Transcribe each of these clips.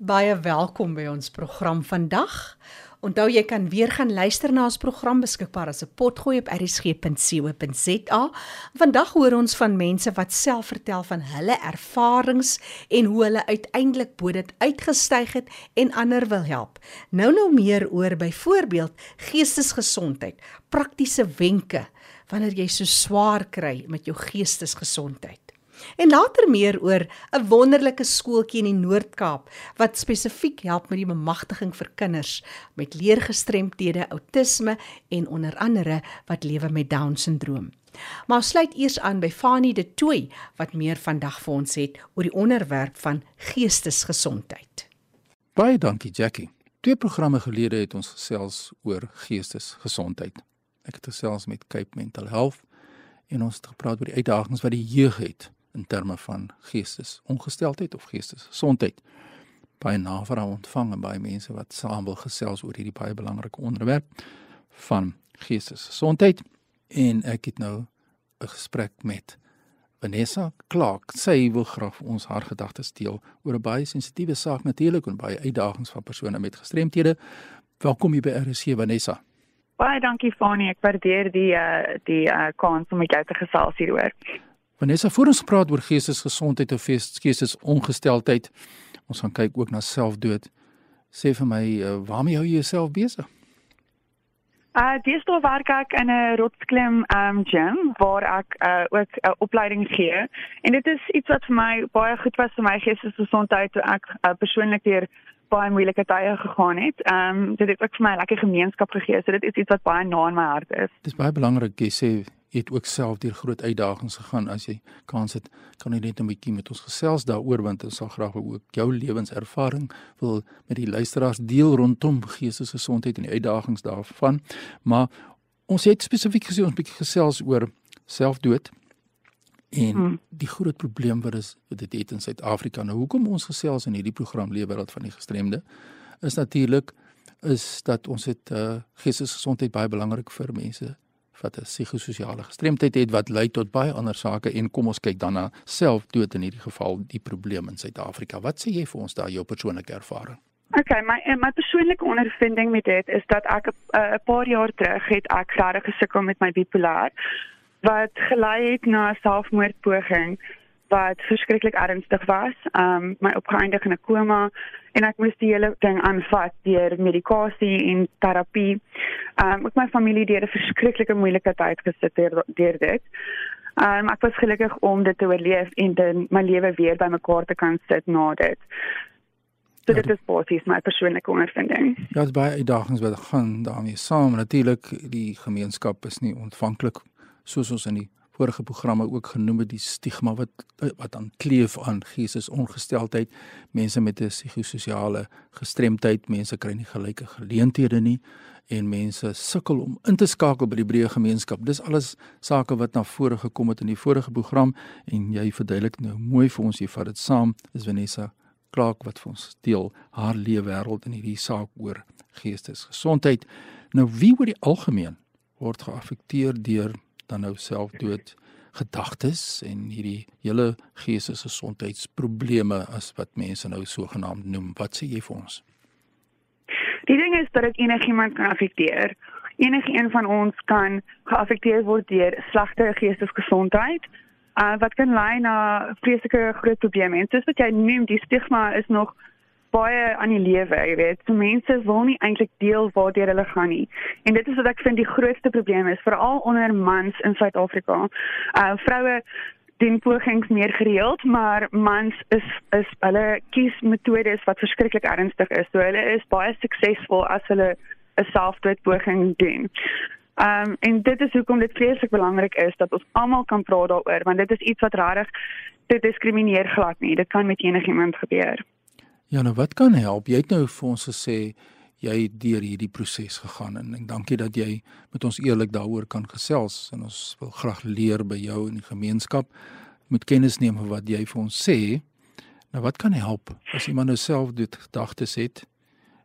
Baie welkom by ons program vandag. Onthou jy kan weer gaan luister na ons program beskikbaar as 'n potgooi op rsg.co.za. Vandag hoor ons van mense wat self vertel van hulle ervarings en hoe hulle uiteindelik bo dit uitgestyg het en ander wil help. Nou nou meer oor byvoorbeeld geestesgesondheid, praktiese wenke wanneer jy so swaar kry met jou geestesgesondheid. En later meer oor 'n wonderlike skooltjie in die Noord-Kaap wat spesifiek help met die bemagtiging vir kinders met leergestremthede, outisme en onder andere wat lewe met down-sindroom. Maar sluit eers aan by Fanie de Tooi wat meer vandag vir ons het oor die onderwerp van geestesgesondheid. Baie dankie Jackie. Twee programme gelede het ons gesels oor geestesgesondheid. Ek het gesels met Cape Mental Health en ons het gepraat oor die uitdagings wat die jeug het in terme van geestesongesteldheid of geestesgesondheid. Baie navrae ontvang en baie mense wat saam wil gesels oor hierdie baie belangrike onderwerp van geestesgesondheid en ek het nou 'n gesprek met Vanessa Clark. Sy wil graag vir ons haar gedagtes deel oor 'n baie sensitiewe saak natuurlik en baie uitdagings van persone met gestremthede. Welkom hier by RC Vanessa. Baie dankie Fanie, ek waardeer die uh, die uh, kans om met jou te gesels hieroor. Vanessa, voor ons praat oor geestesgesondheid of geestesongesteldheid, ons gaan kyk ook na selfdood. Sê vir my, uh, waarmee hou jy jouself besig? Uh dis toe werk ek in 'n rotsklim um gym waar ek uh ook 'n uh, opleiding gee. En dit is iets wat vir my baie goed was vir my geestesgesondheid toe ek uh, persoonlik deur baie moeilike tye gegaan het. Um dit het ook vir my 'n lekker gemeenskap gegee. So dit is iets wat baie na in my hart is. Dis baie belangrik jy sê het ook self deur groot uitdagings gegaan. As jy kans het kan jy net 'n bietjie met ons gesels daaroor want ons sal graag ook jou lewenservaring wil met die luisteraars deel rondom geestesgesondheid en die uitdagings daarvan. Maar ons het spesifiek gesê ons bietjie gesels oor selfdood en hmm. die groot probleem wat is wat dit het in Suid-Afrika. Nou hoekom ons gesels in hierdie program Leefwêreld van die gestremde is natuurlik is dat ons het uh, geestesgesondheid baie belangrik vir mense wat 'n psigososiale gestremdheid het wat lei tot baie ander sake en kom ons kyk dan na selfdood in hierdie geval die probleem in Suid-Afrika. Wat sê jy vir ons daar jou persoonlike ervaring? Okay, my eh, my persoonlike ondervinding met dit is dat ek 'n uh, paar jaar terug het ek regtig gesukkel met my bipolêr wat gelei het na 'n selfmoordpoging wat verskriklik ernstig was. Um my opgeëindig in 'n koma en ek moes die hele ding aanvat deur medikasie en terapie. Um ek my familie deur 'n verskriklike moeilike tyd gesit deur, deur dit. Um ek was gelukkig om dit te oorleef en dan my lewe weer bymekaar te kan sit na dit. So ja, dit is basies my persoonlike ondervinding. Ja, dit baie uitdagings wat gaan daarmee saam. Natuurlik die gemeenskap is nie ontvanklik soos ons in die vorige programme ook genoem het die stigma wat wat aan kleef aan geestesongesteldheid, mense met 'n psigososiale gestremdheid, mense kry nie gelyke geleenthede nie en mense sukkel om in te skakel by die breë gemeenskap. Dis alles sake wat na vore gekom het in die vorige program en jy verduidelik nou mooi vir ons hier vat dit saam. Is Vanessa Clark wat vir ons deel haar lewe wêreld in hierdie saak oor geestesgesondheid. Nou wie oor die algemeen word geaffekteer deur dan nou selfdood gedagtes en hierdie hele geestesgesondheidsprobleme as wat mense nou sogenaamd noem. Wat sê jy vir ons? Die ding is dat dit enigiemand kan affekteer. Enige een van ons kan geaffekteer word deur slegte geestesgesondheid. Uh wat kan lei na vreeslike groot probleme. En soos wat jy noem, die stigma is nog baie aan die lewe, jy weet. So mense wil nie eintlik deel waardeur hulle gaan nie. En dit is wat ek vind die grootste probleem is, veral onder mans in Suid-Afrika. Uh vroue doen pogings meer gereeld, maar mans is is hulle kies metodes wat verskriklik ernstig is. So hulle is baie suksesvol as hulle 'n selfdoodpoging doen. Um en dit is hoekom dit vreeslik belangrik is dat ons almal kan praat daaroor want dit is iets wat regtig dit diskrimineer glad nie. Dit kan met enigiemand gebeur. Ja, nou wat kan help? Jy het nou vir ons gesê jy het deur hierdie proses gegaan en ek dankie dat jy met ons eerlik daaroor kan gesels en ons wil graag leer by jou in die gemeenskap moet kennis neem van wat jy vir ons sê. Nou wat kan help as iemand nou self dit gedagtes het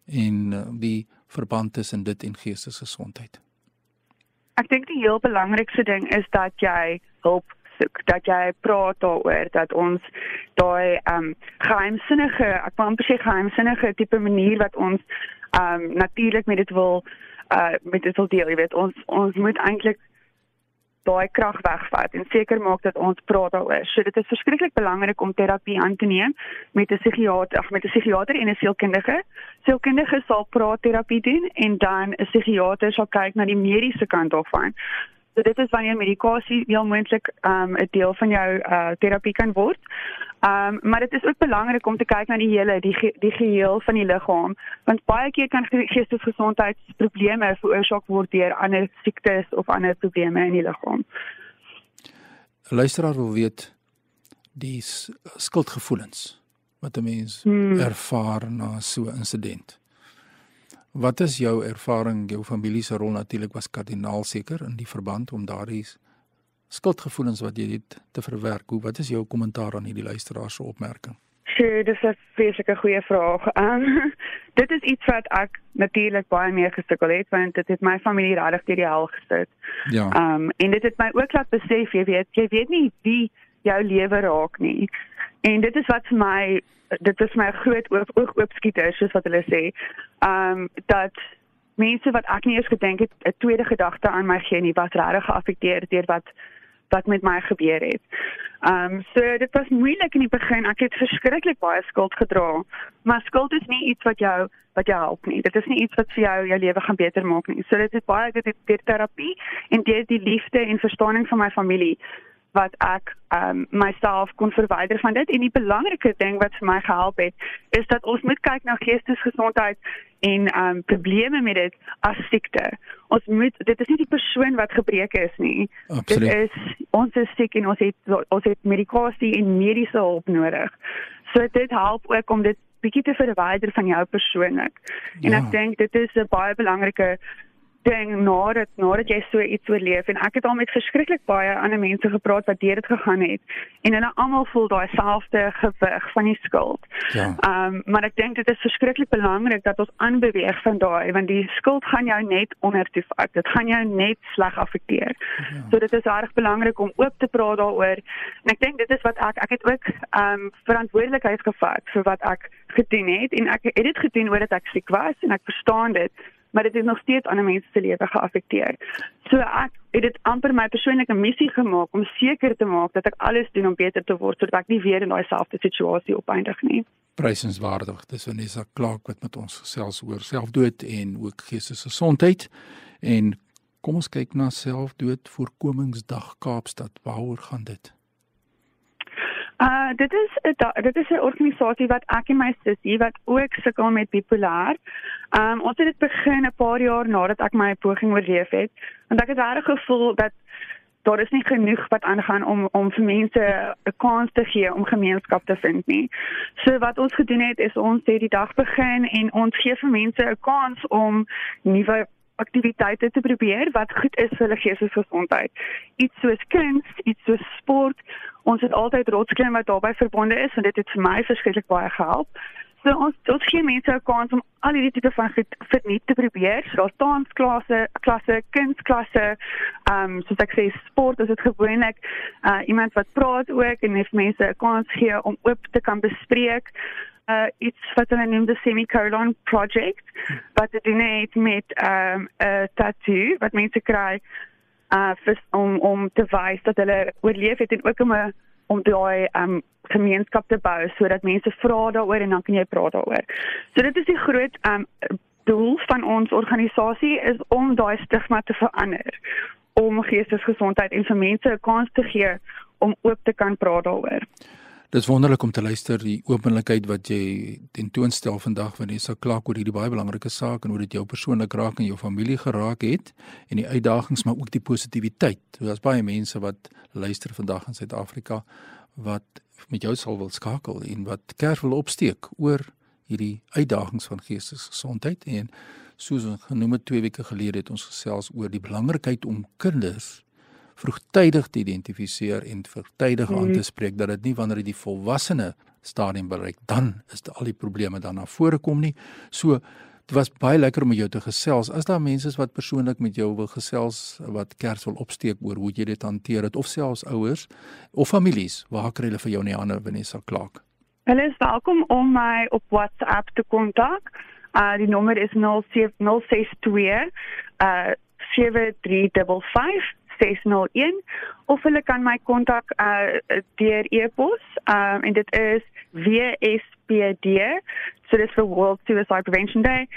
en uh, die verband tussen dit en geestesgesondheid? Ek dink die heel belangrikste ding is dat jy hulp soek, dat jy praat daaroor dat ons daai ehm um, geheimsinnige, ek wil amper sê geheimsinnige tipe manier wat ons ehm um, natuurlik met dit wil uh met dit wil deel, jy weet, ons ons moet eintlik daai krag wegvat en seker maak dat ons praat daaroor. So dit is verskriklik belangrik om terapie aan te neem met 'n psigiater, ag met 'n psigiater en 'n sielkundige. Sielkundige sal praatterapie doen en dan 'n psigiater sal kyk na die mediese kant daarvan. So dit is wanneer medikasie heel moontlik um 'n deel van jou uh terapie kan word. Um maar dit is ook belangrik om te kyk na die hele die ge, die geheel van die liggaam want baie keer kan geestesgesondheidsprobleme veroorsaak word deur ander siektes of ander probleme in die liggaam. Luisteraar wil weet die skuldgevoelens wat 'n mens hmm. ervaar na so 'n insident. Wat is jou ervaring, jou familie se rol natuurlik was kardinaal seker in die verband om daardie skuldgevoelens wat jy het te verwerk. Hoe wat is jou kommentaar aan hierdie luisteraar se opmerking? Sjoe, dis 'n feeslike goeie vraag. Um, dit is iets wat ek natuurlik baie meer gesukkel het want dit het my familie regtig deur die hel gesit. Ja. Um, en dit het my ook laat besef, jy weet, jy weet nie wie jou lewe raak nie. En dit is wat vir my dit is my groot oog oog oopskieter soos wat hulle sê. Um dat mense wat ek nie eens gedink het 'n tweede gedagte aan my gee nie was regtig geaffekteer deur wat wat met my gebeur het. Um so dit was moeilik in die begin. Ek het verskriklik baie skuld gedra. Maar skuld is nie iets wat jou wat jou help nie. Dit is nie iets wat vir jou jou lewe gaan beter maak nie. So dit is baie dit is terapie en dit die liefde en verstaaning van my familie wat ek um myself kon verwyder van dit en die belangrike ding wat vir my gehelp het is dat ons moet kyk na geestesgesondheid en um probleme met dit as siekte. Ons moet dit is nie die persoon wat gebreek is nie. Absoluut. Dit is ons is siek en ons het ons het medikasie en mediese hulp nodig. So dit help ook om dit bietjie te verwyder van jou persoonlik. En ja. ek dink dit is 'n baie belangrike ding nadat nadat jy so iets oorleef en ek het al met verskriklik baie ander mense gepraat wat deur dit gegaan het en hulle almal voel daai selfde gewig van die skuld. Ja. Ehm um, maar ek dink dit is verskriklik belangrik dat ons aanbeweeg van daai want die skuld gaan jou net onder toe vat. Dit gaan jou net sleg affekteer. Ja. So dit is reg belangrik om oop te praat daaroor en ek dink dit is wat ek ek het ook ehm um, verantwoordelikheid gevat vir wat ek gedoen het en ek het dit gedoen omdat ek siek was en ek verstaan dit maar dit het nog steeds ander mense se lewe geaffekteer. So ek het dit amper my persoonlike missie gemaak om seker te maak dat ek alles doen om beter te word sodat ek nie weer in daai selfde situasie opeindig nie. Prysenswaardig. Dis Vanessa Clark wat met ons gesels oor selfdood en ook geestesgesondheid. En kom ons kyk na selfdood voorkomingsdag Kaapstad. Waaroor gaan dit? Uh dit is 'n dit is 'n organisasie wat ek en my sussie wat ook sukkel met bipolêr. Um ons het dit begin 'n paar jaar nadat ek my poging oorleef het, want ek het regtig gevoel dat daar is nie genoeg wat aangaan om om vir mense 'n kans te gee om gemeenskap te vind nie. So wat ons gedoen het is ons het die dag begin en ons gee vir mense 'n kans om nuwe aktiwiteite te probeer wat goed is vir hulle geestesgesondheid. Iets soos kuns, iets soos sport. Ons het altyd rotsklim wat daarbey verbonde is en dit het vir my verskriklik baie gehelp. So ons ons gee mense 'n kans om al hierdie tipe van goed vernuut te probeer. So daar's dansklasse, klasse, kunsklasse, ehm um, soos ek sê sport, is dit gewoonlik uh iemand wat praat ook en het mense 'n kans gee om oop te kan bespreek uh iets wat hulle noem die semicolon project wat dit doen het met 'n um, tattoo wat mense kry uh vir, om om te wys dat hulle oorleef het en ook om 'n om daai um gemeenskap te bou sodat mense vra daaroor en dan kan jy praat daaroor. So dit is die groot um doel van ons organisasie is om daai stigma te verander om geestesgesondheid en vir mense 'n kans te gee om oop te kan praat daaroor. Dis wonderlik om te luister die openlikheid wat jy tentoonstel vandag wanneer jy sê klaar oor hierdie baie belangrike saak en hoe dit jou persoonlik raak en jou familie geraak het en die uitdagings maar ook die positiwiteit. Daar's baie mense wat luister vandag in Suid-Afrika wat met jou sal wil skakel en wat kerk wil opsteek oor hierdie uitdagings van geestesgesondheid en soos ons genoem het 2 weke gelede het ons gesels oor die belangrikheid om kinders vroegtydig te identifiseer en vroegtydig mm. aan te spreek dat dit nie wanneer dit die volwassene stadium bereik dan is al die probleme dan na vore kom nie. So Dit was baie lekker om met jou te gesels. As daar mense is wat persoonlik met jou wil gesels, wat kers wil opsteek oor hoe jy dit hanteer het of selfs ouers of families, waar kry hulle vir jou in die hande Vanessa Clark? Hulle is welkom om my op WhatsApp te kontak. Uh die nommer is 062 uh 7355 601 of hulle kan my kontak uh deur e-pos. Um en dit is WSPD so dis vir World Suicide Prevention Day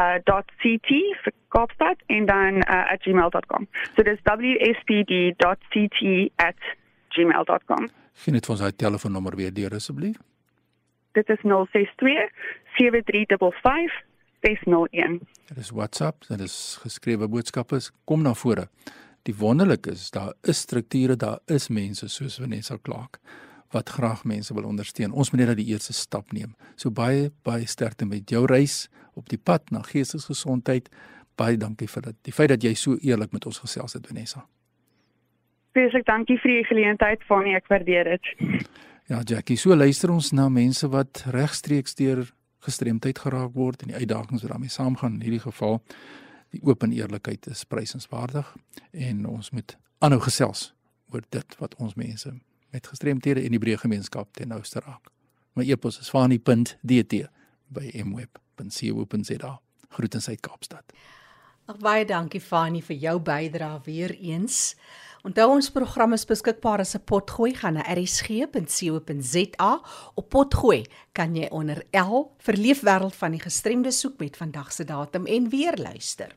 uh .ct vir Kaapstad en dan uh, gmail.com so dis wspd.ct@gmail.com Geen dit van sy telefoonnommer weer deur asseblief. Dit is 062 7355 601 Dit is WhatsApp, dit is geskrewe boodskappe, kom na vore die wonderlike is daar is strukture, daar is mense soos Vanessa Clark wat graag mense wil ondersteun. Ons moet net dat die eerste stap neem. So baie baie sterkte met jou reis op die pad na geestesgesondheid. Baie dankie vir dit. Die feit dat jy so eerlik met ons gesels het Vanessa. Baie dankie vir die geleentheid van my, ek waardeer dit. Ja, Jackie, so luister ons na mense wat regstreeks deur gestremdheid geraak word en die uitdagings wat daarmee saamgaan in hierdie geval die oop en eerlikheid is prysenswaardig en ons moet aanhou gesels oor dit wat ons mense met gestremthede in die breë gemeenskap ten nouste raak. My e-pos is fani.dt by mweb.co.za. Groete uit Kaapstad. Ag baie dankie Fani vir jou bydrae weer eens. Onthou ons program is beskikbaar as 'n potgooi gaan na rsg.co.za. Op potgooi kan jy onder L vir leefwêreld van die gestremde soek met vandag se datum en weer luister.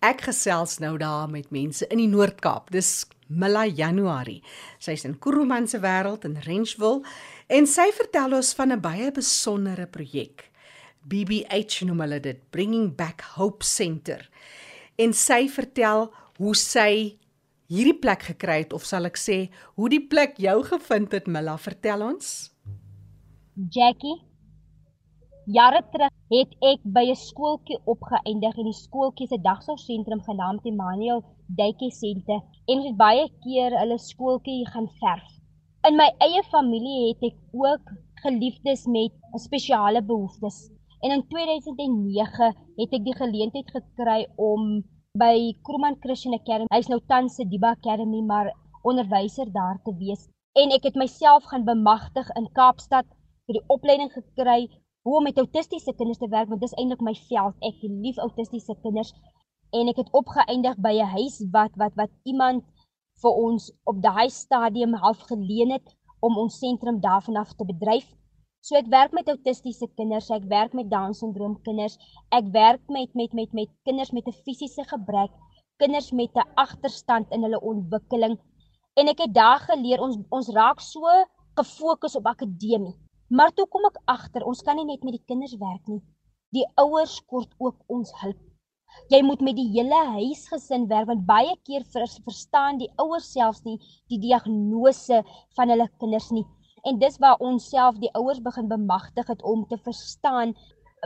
Ek gesels nou daar met mense in die Noord-Kaap. Dis Milla Januarie. Sy's in Kuruman se wêreld in Rensville en sy vertel ons van 'n baie besondere projek. BBH noem hulle dit, Bringing Back Hope Center. En sy vertel hoe sy hierdie plek gekry het of sal ek sê hoe die plek jou gevind het Milla, vertel ons. Jackie Jare terug het ek by 'n skooltjie opgeëindig in die skooltjie se dagsorgsentrum genaamd Emmanuel Duitjie Sente en ons het baie keer hulle skooltjie gaan verf. In my eie familie het ek ook geliefdes met spesiale behoeftes. En in 2009 het ek die geleentheid gekry om by Kroman Christian Academy, hy's nou tans se Diba Academy, maar onderwyser daar te wees. En ek het myself gaan bemagtig in Kaapstad vir die opleiding gekry hoe om met autistiese kinders te werk want dis eintlik my veld. Ek lief autistiese kinders en ek het opgeëindig by 'n huis wat wat wat iemand vir ons op daai stadium half geleen het om ons sentrum daarvan af te bedryf. So ek werk met autistiese kinders, ek werk met down syndroom kinders, ek werk met met met met kinders met 'n fisiese gebrek, kinders met 'n agterstand in hulle ontwikkeling. En ek het daar geleer ons ons raak so gefokus op akademie. Maar toe kom ek agter, ons kan nie net met die kinders werk nie. Die ouers kort ook ons hulp. Jy moet met die hele huisgesin werk want baie keer vers, verstaan die ouers selfs nie die diagnose van hulle kinders nie. En dis waar ons self die ouers begin bemagtig het om te verstaan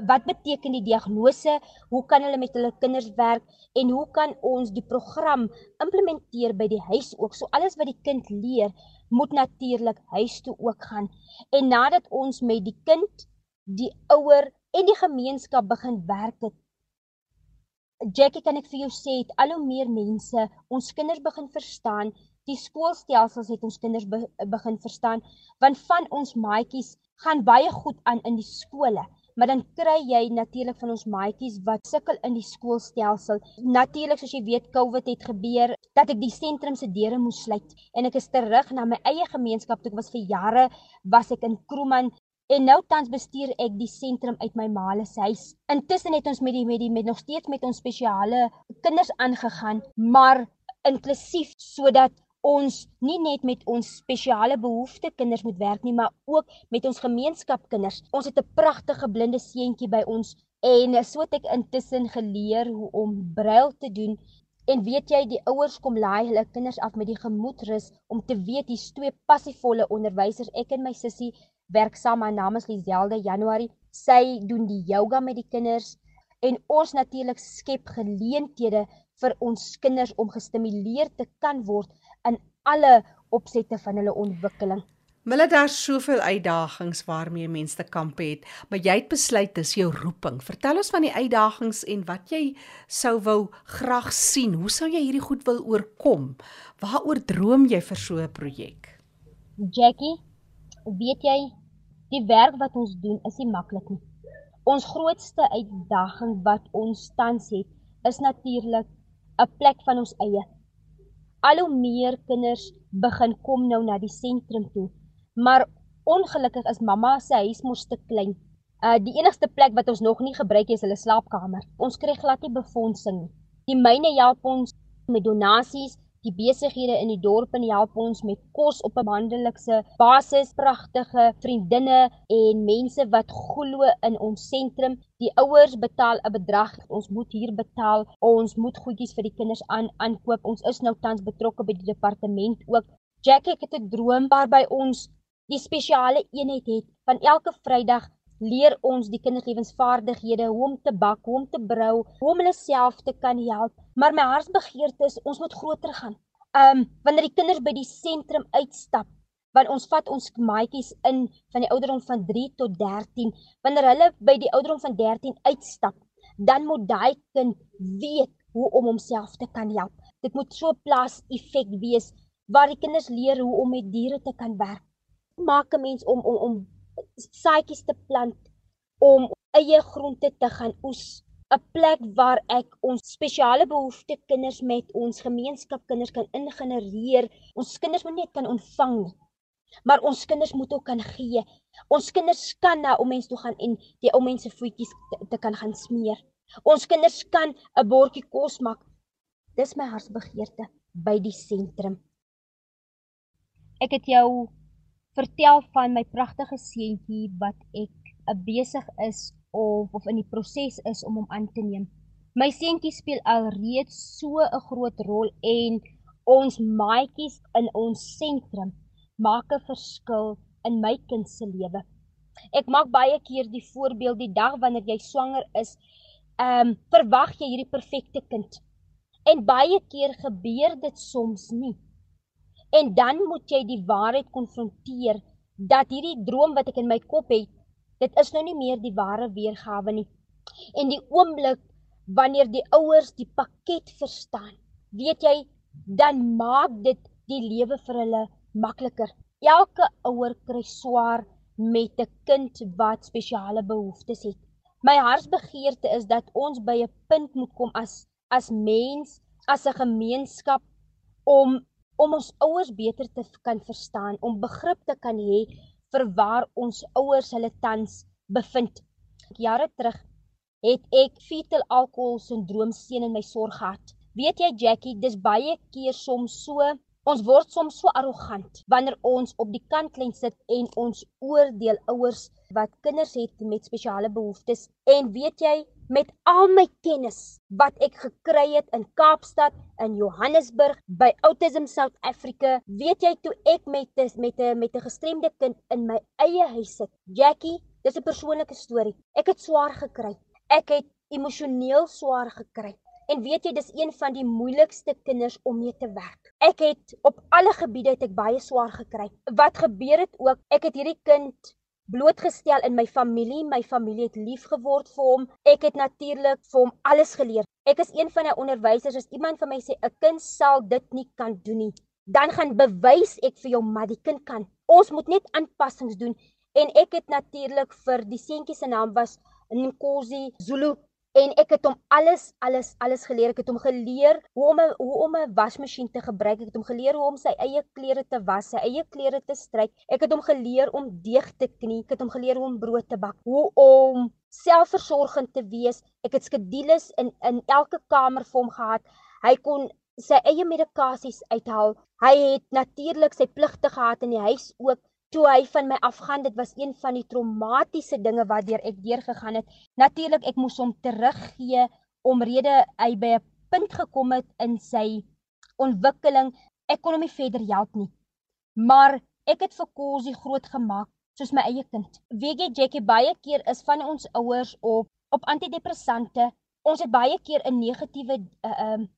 wat beteken die diagnose, hoe kan hulle met hulle kinders werk en hoe kan ons die program implementeer by die huis ook. So alles wat die kind leer, moet natuurlik huis toe ook gaan. En nadat ons met die kind, die ouer en die gemeenskap begin werk het, Jackie kan ek vir jou sê, het al hoe meer mense ons kinders begin verstaan, die skoolstelsels het ons kinders be begin verstaan, want van ons maatjies gaan baie goed aan in die skole maar dan kry jy natuurlik van ons maatjies wat sukkel in die skoolstelsel. Natuurlik soos jy weet COVID het gebeur dat ek die sentrum se deure moes sluit en ek is terug na my eie gemeenskap toe ek was vir jare was ek in Kroeman en nou tans bestuur ek die sentrum uit my ma se huis. Intussen het ons met die met die met nog steeds met ons spesiale kinders aangegaan, maar inklusief sodat ons nie net met ons spesiale behoefte kinders moet werk nie, maar ook met ons gemeenskapkinders. Ons het 'n pragtige blinde seentjie by ons en so het ek intussen geleer hoe om brail te doen. En weet jy, die ouers kom laai hulle kinders af met die gemoedrus om te weet hier's twee passievolle onderwysers. Ek en my sussie werk saam, haar naam is Liselde Januarie. Sy doen die yoga met die kinders en ons natuurlik skep geleenthede vir ons kinders om gestimuleer te kan word in alle opsette van hulle ontwikkeling. Mille daar soveel uitdagings waarmee mense te kamp het, maar jy het besluit dis jou roeping. Vertel ons van die uitdagings en wat jy sou wou graag sien. Hoe sou jy hierdie goed wil oorkom? Waaroor droom jy vir so 'n projek? Jackie, weet jy, die werk wat ons doen is nie maklik nie. Ons grootste uitdaging wat ons tans het, is natuurlik 'n plek van ons eie. Al hoe meer kinders begin kom nou na die sentrum toe Maar ongelukkig is mamma se huis mos te klein. Uh die enigste plek wat ons nog nie gebruik is hulle slaapkamer. Ons kry glad nie befondsing nie. Die myne help ons met donasies, die besighede in die dorp en help ons met kos op 'n maandelikse basis, pragtige vriendinne en mense wat glo in ons sentrum. Die ouers betaal 'n bedrag. Ons moet hier betaal. Ons moet goedjies vir die kinders aan aankoop. Ons is nou tans betrokke by die departement ook. Jackie, het 'n droom waarby ons die spesiale eenheid het van elke Vrydag leer ons die kinderlewensvaardighede hoe om te bak, hoe om te brou, hoe om hulle self te kan help. Maar my hartsbegeerte is ons moet groter gaan. Um wanneer die kinders by die sentrum uitstap, want ons vat ons maatjies in van die ouderdom van 3 tot 13, wanneer hulle by die ouderdom van 13 uitstap, dan moet daai kind weet hoe om homself te kan help. Dit moet so plaas effek wees waar die kinders leer hoe om met diere te kan werk maak 'n mens om om om saadjies te plant om eie groente te gaan oes. 'n plek waar ek ons spesiale behoefte kinders met ons gemeenskap kinders kan ingenereer. Ons kinders moet net kan ontvang maar ons kinders moet ook kan gee. Ons kinders kan na om mense toe gaan en die ou mense voetjies te, te kan gaan smeer. Ons kinders kan 'n bordjie kos maak. Dis my hartsbegeerte by die sentrum. Ek het jou vertel van my pragtige seentjie wat ek uh, besig is of of in die proses is om hom aan te neem. My seentjie speel alreeds so 'n groot rol en ons maatjies in ons sentrum maak 'n verskil in my kind se lewe. Ek maak baie keer die voorbeeld die dag wanneer jy swanger is, ehm um, verwag jy hierdie perfekte kind. En baie keer gebeur dit soms nie. En dan moet jy die waarheid konfronteer dat hierdie droom wat ek in my kop het, dit is nou nie meer die ware weergawe nie. En die oomblik wanneer die ouers die pakket verstaan, weet jy, dan maak dit die lewe vir hulle makliker. Elke ouer kry swaar met 'n kind wat spesiale behoeftes het. My hartsbegeerte is dat ons by 'n punt moet kom as as mens, as 'n gemeenskap om om ons ouers beter te kan verstaan, om begrip te kan hê vir waar ons ouers hulle tans bevind. Jare terug het ek fetal alkohol sindroom seën in my sorg gehad. Weet jy Jackie, dis baie keer soms so Ons word soms so arrogant wanneer ons op die kantlyn sit en ons oordeel ouers wat kinders het met spesiale behoeftes. En weet jy, met al my kennis wat ek gekry het in Kaapstad, in Johannesburg, by Autism South Africa, weet jy toe ek met dis met 'n met 'n gestremde kind in my eie huis sit. Jackie, dis 'n persoonlike storie. Ek het swaar gekry. Ek het emosioneel swaar gekry. En weet jy, dis een van die moeilikste kinders om mee te werk. Ek het op alle gebiede het ek baie swaar gekry. Wat gebeur het ook, ek het hierdie kind blootgestel in my familie. My familie het lief geword vir hom. Ek het natuurlik vir hom alles geleer. Ek is een van die onderwysers. As iemand vir my sê 'n kind sal dit nie kan doen nie, dan gaan bewys ek vir jou maar die kind kan. Ons moet net aanpassings doen en ek het natuurlik vir die seentjie se naam was Nkosi Zulu en ek het hom alles alles alles geleer. Ek het hom geleer hoe om 'n hoe om 'n wasmasjien te gebruik. Ek het hom geleer hoe om sy eie klere te was, sy eie klere te stryk. Ek het hom geleer om deeg te knie. Ek het hom geleer hoe om brood te bak, hoe om selfversorgend te wees. Ek het skedules in in elke kamer vir hom gehad. Hy kon sy eie medikasies uithaal. Hy het natuurlik sy pligte gehad in die huis ook toe hy van my afgaan, dit was een van die traumatiese dinge wat deur ek deurgegaan het. Natuurlik ek moes hom teruggee omrede hy by 'n punt gekom het in sy ontwikkeling. Ek kon hom nie verder help nie. Maar ek het vir Kosie groot gemaak soos my eie kind. Weet jy Jackie baie keer is van ons ouers op op antidepressante. Ons het baie keer 'n negatiewe uh, um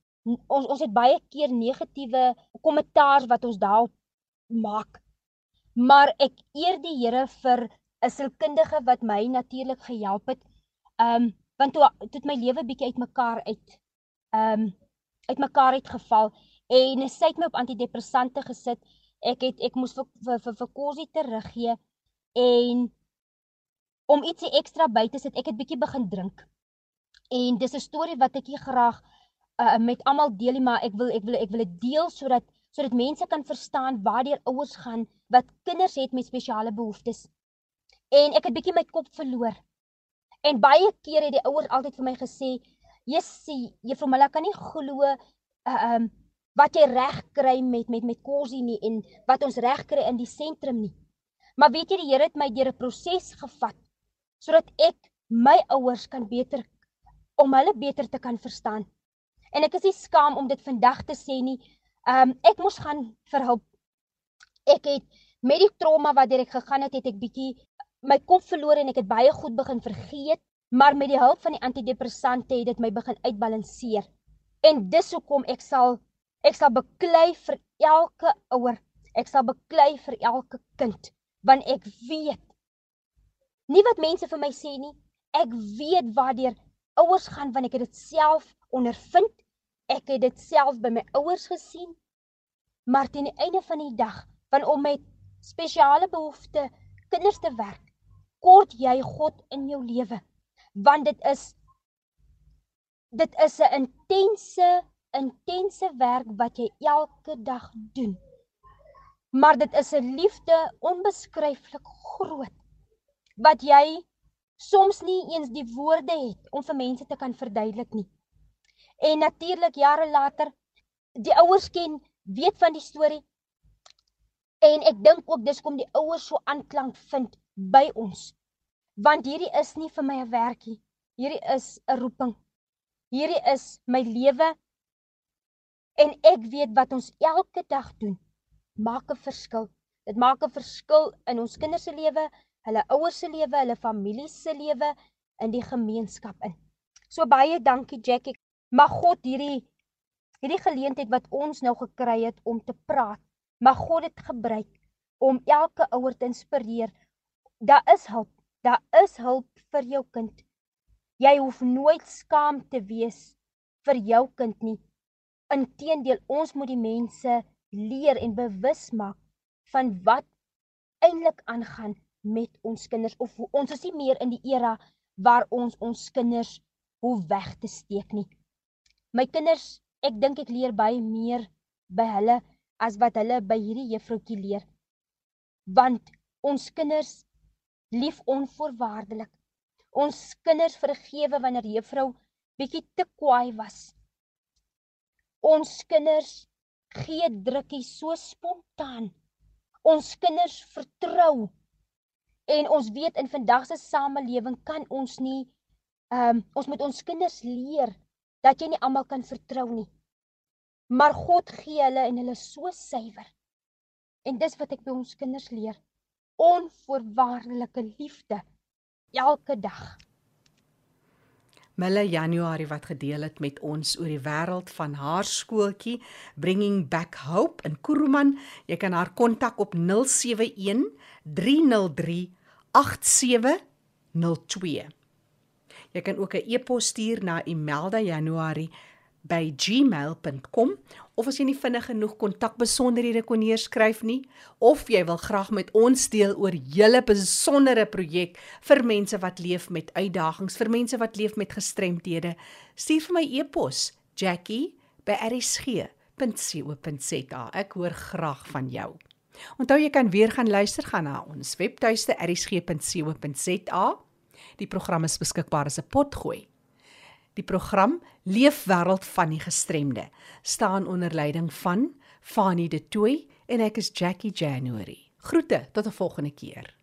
ons ons het baie keer negatiewe kommentaar wat ons daarop maak. Maar ek eer die Here vir 'n sielkundige wat my natuurlik gehelp het. Ehm um, want toe het my lewe bietjie uitmekaar uit ehm um, uitmekaar uitgeval en sy het my op antidepressante gesit. Ek het ek moes vir vir vir, kosie teruggee en om ietsie ekstra by te sit, ek het bietjie begin drink. En dis 'n storie wat ek graag uh, met almal deel, maar ek wil ek wil ek wil dit deel sodat sodat mense kan verstaan waardeur ouers gaan wat kinders het met spesiale behoeftes. En ek het bietjie my kop verloor. En baie keer het die ouers altyd vir my gesê, "Jessie, juffrou Mala kan nie glo uh um wat jy reg kry met met met Kosie nie en wat ons reg kry in die sentrum nie." Maar weet jy, die Here het my deur 'n proses gevat sodat ek my ouers kan beter om hulle beter te kan verstaan. En ek is nie skaam om dit vandag te sê nie. Um ek moes gaan vir hulp. Ek het met die trauma wat deur ek gegaan het, het ek bietjie my kop verloor en ek het baie goed begin vergeet, maar met die hulp van die antidepressante het dit my begin uitbalanseer. En dis hoekom ek sal ek sal beklei vir elke ouer. Ek sal beklei vir elke kind, want ek weet nie wat mense vir my sê nie. Ek weet waardeur ouers gaan want ek het dit self ondervind. Ek het dit self by my ouers gesien. Maar teen die einde van die dag, van om met spesiale behoeftes kinders te werk, kort jy God in jou lewe. Want dit is dit is 'n intense intense werk wat jy elke dag doen. Maar dit is 'n liefde onbeskryflik groot wat jy soms nie eens die woorde het om vir mense te kan verduidelik nie. En natuurlik jare later die ouers ken weet van die storie en ek dink ook dis kom die ouers so aanklank vind by ons. Want hierdie is nie vir my 'n werkie. Hierdie is 'n roeping. Hierdie is my lewe en ek weet wat ons elke dag doen maak 'n verskil. Dit maak 'n verskil in ons kinders se lewe, hulle ouers se lewe, hulle familie se lewe in die gemeenskap in. So baie dankie Jackie. Mag God hierdie hierdie geleentheid wat ons nou gekry het om te praat, mag God dit gebruik om elke ouer te inspireer. Daar is hulp. Daar is hulp vir jou kind. Jy hoef nooit skaam te wees vir jou kind nie. Inteendeel, ons moet die mense leer en bewus maak van wat eintlik aangaan met ons kinders of ons is nie meer in die era waar ons ons kinders hoe weg te steek nie. My kinders, ek dink ek leer baie meer by hulle as wat hulle by hierdie juffroukie leer. Want ons kinders lief onvoorwaardelik. Ons kinders vergewe wanneer juffrou bietjie te kwaai was. Ons kinders gee drukkie so spontaan. Ons kinders vertrou En ons weet in vandag se samelewing kan ons nie ehm um, ons moet ons kinders leer dat jy nie almal kan vertrou nie. Maar God gee hulle en hulle so suiwer. En dis wat ek by ons kinders leer. Onvoorwaardelike liefde elke dag. Mille Januarie wat gedeel het met ons oor die wêreld van haar skooltjie Bringing Back Hope in Kuruman. Jy kan haar kontak op 071 303 8702. Jy kan ook 'n e-pos stuur na imelda.januarie@gmail.com of as jy nie vinnig genoeg kontakbesonderhede kon neerskryf nie of jy wil graag met ons deel oor julle besondere projek vir mense wat leef met uitdagings, vir mense wat leef met gestremthede, stuur vir my e-pos jackie@rsg.co.za. Ek hoor graag van jou. Onthou jy kan weer gaan luister gaan na ons webtuiste erisg.co.za. Die program is beskikbaar as 'n potgooi. Die program Leefwêreld van die gestremde staan onder leiding van Fanie De Tooy en ek is Jackie January. Groete tot 'n volgende keer.